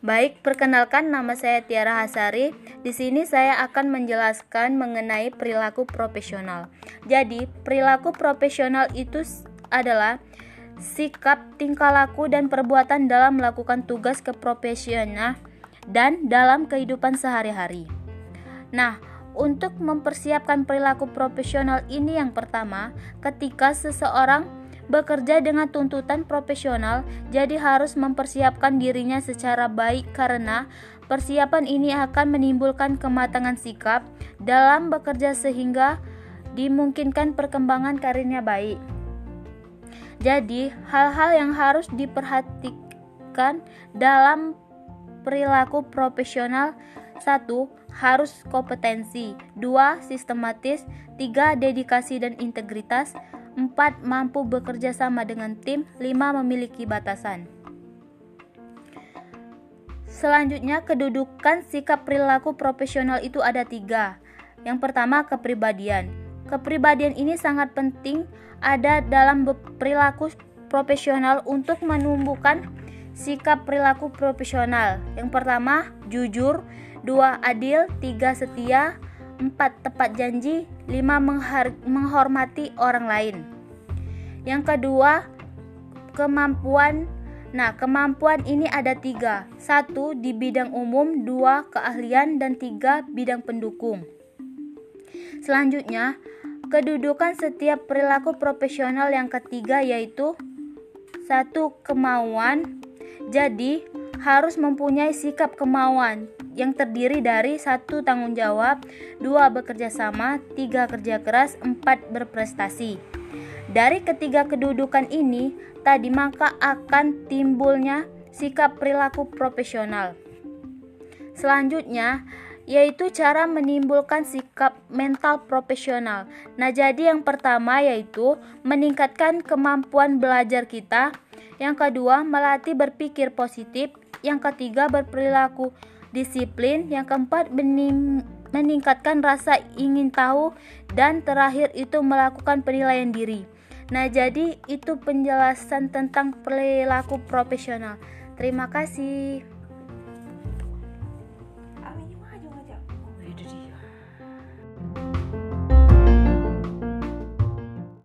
Baik, perkenalkan nama saya Tiara Hasari. Di sini saya akan menjelaskan mengenai perilaku profesional. Jadi, perilaku profesional itu adalah sikap, tingkah laku dan perbuatan dalam melakukan tugas keprofesional dan dalam kehidupan sehari-hari. Nah, untuk mempersiapkan perilaku profesional ini yang pertama, ketika seseorang bekerja dengan tuntutan profesional, jadi harus mempersiapkan dirinya secara baik karena persiapan ini akan menimbulkan kematangan sikap dalam bekerja sehingga dimungkinkan perkembangan karirnya baik. Jadi, hal-hal yang harus diperhatikan dalam perilaku profesional. Satu harus kompetensi, dua sistematis, tiga dedikasi dan integritas, 4. Mampu bekerja sama dengan tim 5. Memiliki batasan Selanjutnya, kedudukan sikap perilaku profesional itu ada tiga. Yang pertama, kepribadian. Kepribadian ini sangat penting ada dalam perilaku profesional untuk menumbuhkan sikap perilaku profesional. Yang pertama, jujur, dua adil, tiga setia, 4. Tepat janji 5. Menghormati orang lain Yang kedua Kemampuan Nah, kemampuan ini ada tiga. Satu, di bidang umum, dua, keahlian, dan tiga, bidang pendukung. Selanjutnya, kedudukan setiap perilaku profesional yang ketiga yaitu satu, kemauan. Jadi, harus mempunyai sikap kemauan yang terdiri dari satu tanggung jawab, dua bekerja sama, tiga kerja keras, empat berprestasi. Dari ketiga kedudukan ini, tadi maka akan timbulnya sikap perilaku profesional. Selanjutnya, yaitu cara menimbulkan sikap mental profesional. Nah, jadi yang pertama yaitu meningkatkan kemampuan belajar kita. Yang kedua, melatih berpikir positif. Yang ketiga, berperilaku disiplin, yang keempat meningkatkan rasa ingin tahu dan terakhir itu melakukan penilaian diri. Nah, jadi itu penjelasan tentang perilaku profesional. Terima kasih.